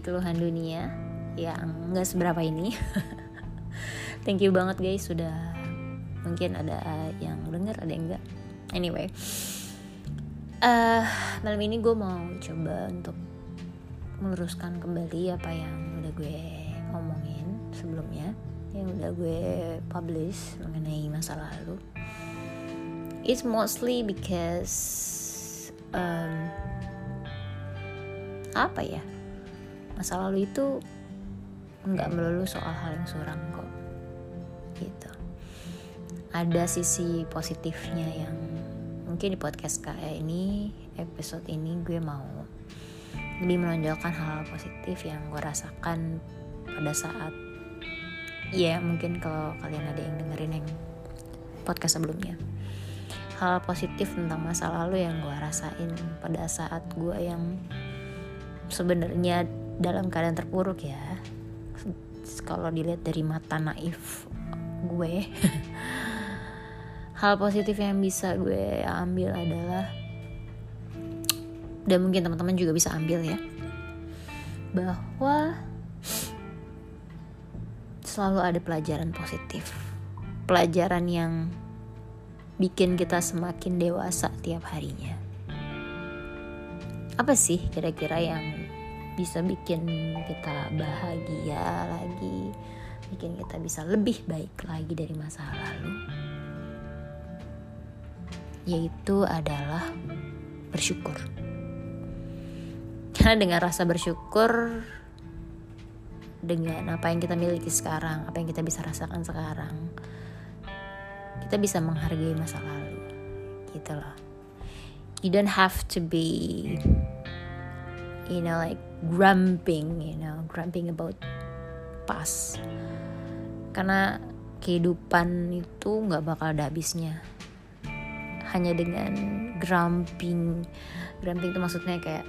keluhan dunia yang nggak seberapa ini. Thank you banget guys sudah mungkin ada yang denger ada yang enggak. Anyway, uh, malam ini gue mau coba untuk meluruskan kembali apa yang udah gue ngomongin sebelumnya yang udah gue publish mengenai masa lalu it's mostly because um, apa ya masa lalu itu nggak melulu soal hal yang suram kok gitu. Ada sisi positifnya yang mungkin di podcast kayak ini episode ini gue mau lebih menonjolkan hal, -hal positif yang gue rasakan pada saat ya mungkin kalau kalian ada yang dengerin yang podcast sebelumnya. Hal positif tentang masa lalu yang gue rasain pada saat gue yang sebenarnya dalam keadaan terpuruk ya kalau dilihat dari mata naif gue hal positif yang bisa gue ambil adalah dan mungkin teman-teman juga bisa ambil ya bahwa selalu ada pelajaran positif pelajaran yang bikin kita semakin dewasa tiap harinya. Apa sih kira-kira yang bisa bikin kita bahagia lagi, bikin kita bisa lebih baik lagi dari masa lalu? Yaitu adalah bersyukur. Karena dengan rasa bersyukur dengan apa yang kita miliki sekarang, apa yang kita bisa rasakan sekarang, kita bisa menghargai masa lalu gitu loh you don't have to be you know like grumping you know grumping about past karena kehidupan itu nggak bakal ada habisnya. Hanya dengan grumping. Grumping itu maksudnya kayak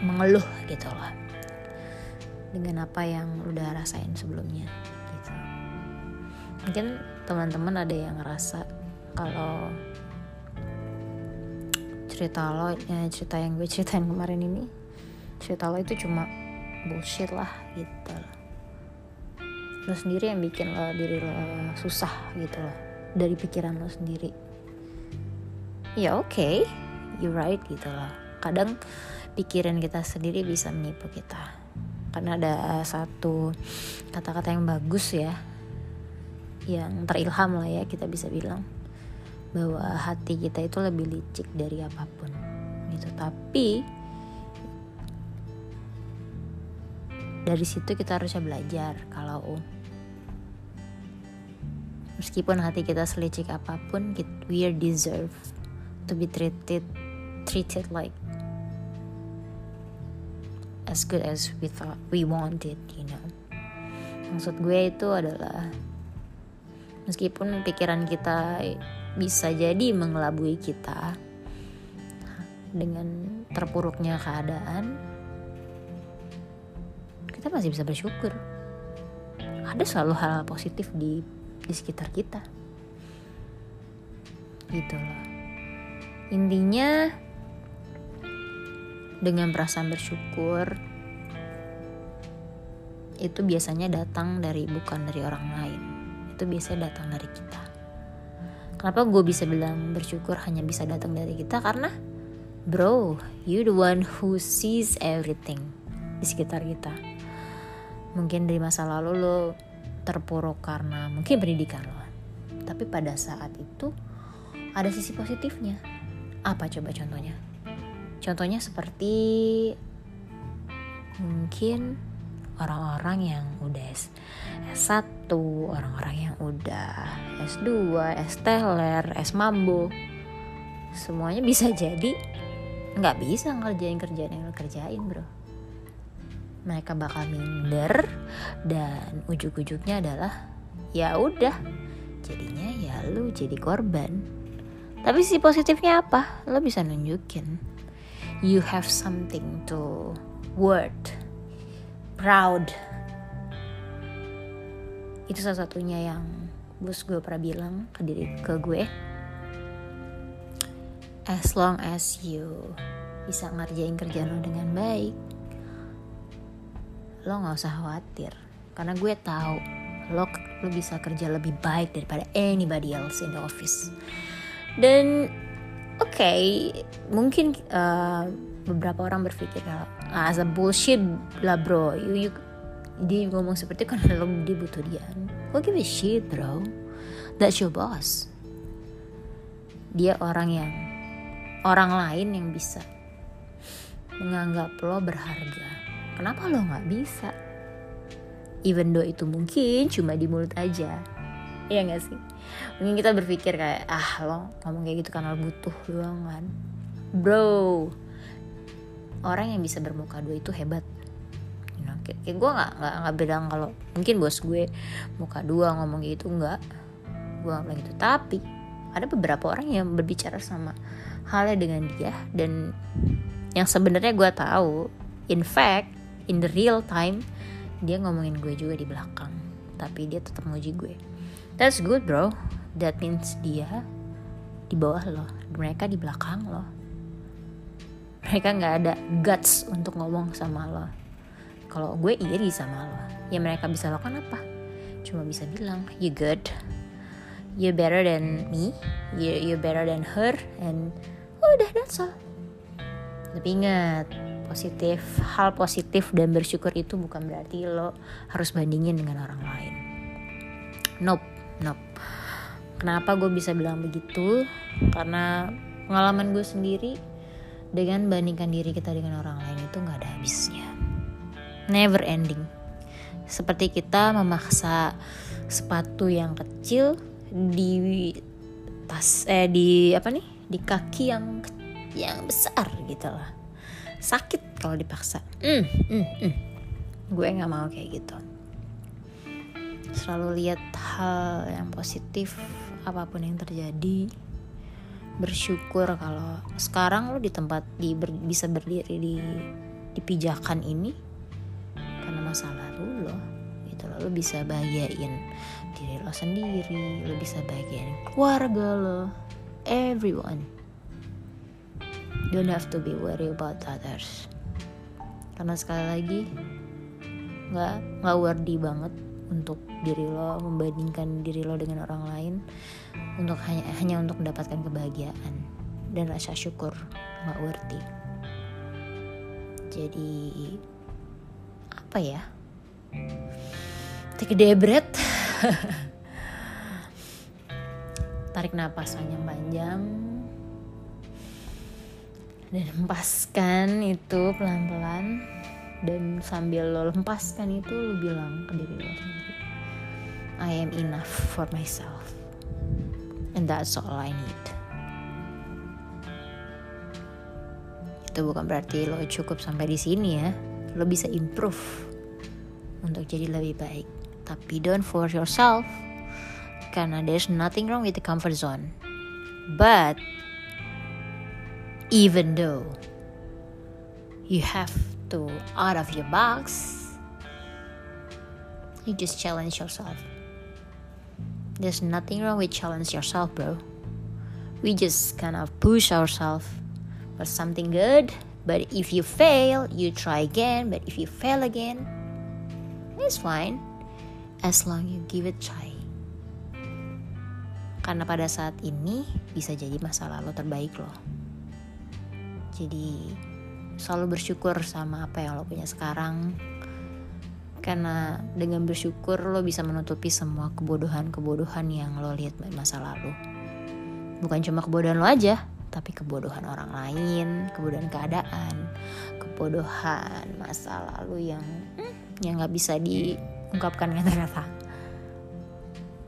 mengeluh gitu loh. Dengan apa yang udah rasain sebelumnya gitu. Mungkin teman-teman ada yang ngerasa kalau cerita lo ya cerita yang gue ceritain kemarin ini cerita lo itu cuma bullshit lah gitu. Lo sendiri yang bikin lo diri lo susah gitu loh. Dari pikiran lo sendiri. Ya oke. Okay, you right gitu loh. Kadang pikiran kita sendiri bisa menipu kita. Karena ada satu kata-kata yang bagus ya yang terilham lah ya kita bisa bilang. Bahwa hati kita itu lebih licik dari apa pun. Gitu. Tapi dari situ kita harusnya belajar kalau meskipun hati kita selicik apa pun we are deserve to be treated treated like as good as we thought we wanted you know. Maksud gue itu adalah meskipun pikiran kita bisa jadi mengelabui kita dengan terpuruknya keadaan kita masih bisa bersyukur. Ada selalu hal, -hal positif di di sekitar kita. Gitu loh. Intinya dengan perasaan bersyukur itu biasanya datang dari bukan dari orang lain. Itu biasanya datang dari kita. Kenapa gue bisa bilang bersyukur hanya bisa datang dari kita? Karena bro you the one who sees everything di sekitar kita mungkin dari masa lalu lo terpuruk karena mungkin pendidikan lo tapi pada saat itu ada sisi positifnya apa coba contohnya contohnya seperti mungkin orang-orang yang udah S1, orang-orang yang udah S2, S teler, S mambo. Semuanya bisa jadi nggak bisa ngerjain kerjaan yang lo kerjain bro. Mereka bakal minder dan ujuk-ujuknya adalah ya udah jadinya ya lu jadi korban. Tapi si positifnya apa? Lo bisa nunjukin you have something to worth proud itu salah satunya yang bos gue pernah bilang ke diri ke gue as long as you bisa ngerjain kerjaan lo dengan baik lo nggak usah khawatir. Karena gue tahu lo lo bisa kerja lebih baik daripada anybody else in the office. Dan oke okay, mungkin uh, beberapa orang berpikir kalau ah, as a bullshit lah bro. You, you dia ngomong seperti itu karena lo dia butuh dia. Who give a shit bro? That's your boss. Dia orang yang orang lain yang bisa menganggap lo berharga kenapa lo nggak bisa? Even though itu mungkin cuma di mulut aja. Iya gak sih? Mungkin kita berpikir kayak Ah lo ngomong kayak gitu karena lo butuh doang kan. Bro Orang yang bisa bermuka dua itu hebat. You know, Kayak, kayak gue gak, gak, gak bilang kalau Mungkin bos gue muka dua ngomong gitu Enggak Gue gak bilang gitu. Tapi ada beberapa orang yang berbicara sama halnya dengan dia Dan yang sebenarnya gue tahu in fact in the real time dia ngomongin gue juga di belakang tapi dia tetap muji gue. That's good bro. That means dia di bawah lo. Mereka di belakang lo. Mereka nggak ada guts untuk ngomong sama lo. Kalau gue iri sama lo ya mereka bisa lakukan apa? Cuma bisa bilang you good. You better than me. You you better than her. And udah that's all. Tapi ingat positif. Hal positif dan bersyukur itu bukan berarti lo harus bandingin dengan orang lain. Nope nope. Kenapa gue bisa bilang begitu? Karena pengalaman gue sendiri dengan bandingkan diri kita dengan orang lain itu nggak ada habisnya. Never ending. Seperti kita memaksa sepatu yang kecil di tas eh di apa nih? Di kaki yang yang besar gitu lah sakit kalau dipaksa. Mm, mm, mm. gue nggak mau kayak gitu. Selalu lihat hal yang positif apa pun yang terjadi bersyukur kalau sekarang lo di tempat di ber, bisa berdiri di di pijakan ini karena masa lalu lo gitu lo, lo bisa bahagiain diri lo sendiri lo bisa bahagiain keluarga lo everyone don't have to be worry about others. Karena sekali lagi nggak nggak worthy banget untuk diri lo membandingkan diri lo dengan orang lain untuk hanya hanya untuk mendapatkan kebahagiaan. Dan rasa syukur nggak worthy. Jadi apa ya? Take a deep breath. Tarik napas panjang-panjang dan hempaskan itu pelan-pelan dan sambil lo lempaskan itu lo bilang ke diri lo sendiri I am enough for myself and that's all I need. Itu bukan berarti lo cukup sampai di sini ya. Lo bisa improve untuk jadi lebih baik. Tapi don't force yourself karena there's nothing wrong with the comfort zone. But even though you have to out of your box you just challenge yourself. There's nothing wrong with challenge yourself bro. We just kind of push ourselves for something good but if you fail you try again but if you fail again it's fine as long you give it try. Karena pada saat ini bisa jadi masa lalu terbaik loh jadi selalu bersyukur sama apa yang lo punya sekarang. Karena dengan bersyukur lo bisa menutupi semua kebodohan-kebodohan yang lo lihat di masa lalu. Bukan cuma kebodohan lo aja tapi kebodohan orang lain kebodohan keadaan kebodohan masa lalu yang hmm, yang nggak bisa diungkapkan kata-kata.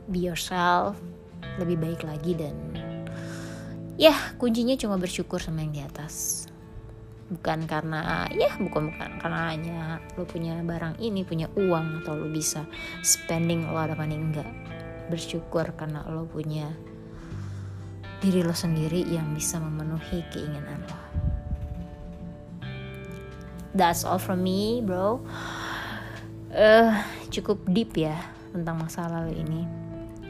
Be yourself lebih baik lagi dan ya kuncinya cuma bersyukur sama yang di atas. Bukan karena ya bukan bukan. Karena hanya lo punya barang ini punya uang atau lo bisa spending a lot of money. Enggak. Bersyukur karena lo punya diri lo sendiri yang bisa memenuhi keinginan lo. That's all from me bro. Uh, cukup deep ya tentang masa lalu ini.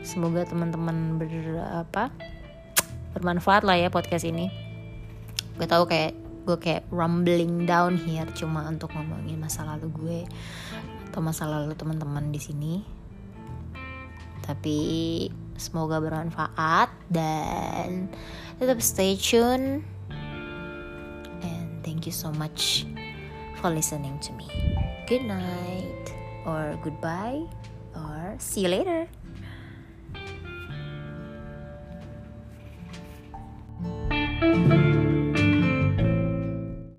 Semoga teman-teman berapa bermanfaat lah ya podcast ini. Gue tahu kayak gue kayak rumbling down here cuma untuk ngomongin masa lalu gue atau masa lalu teman-teman di sini. Tapi semoga bermanfaat dan tetap stay tune. And thank you so much for listening to me. Good night or goodbye or see you later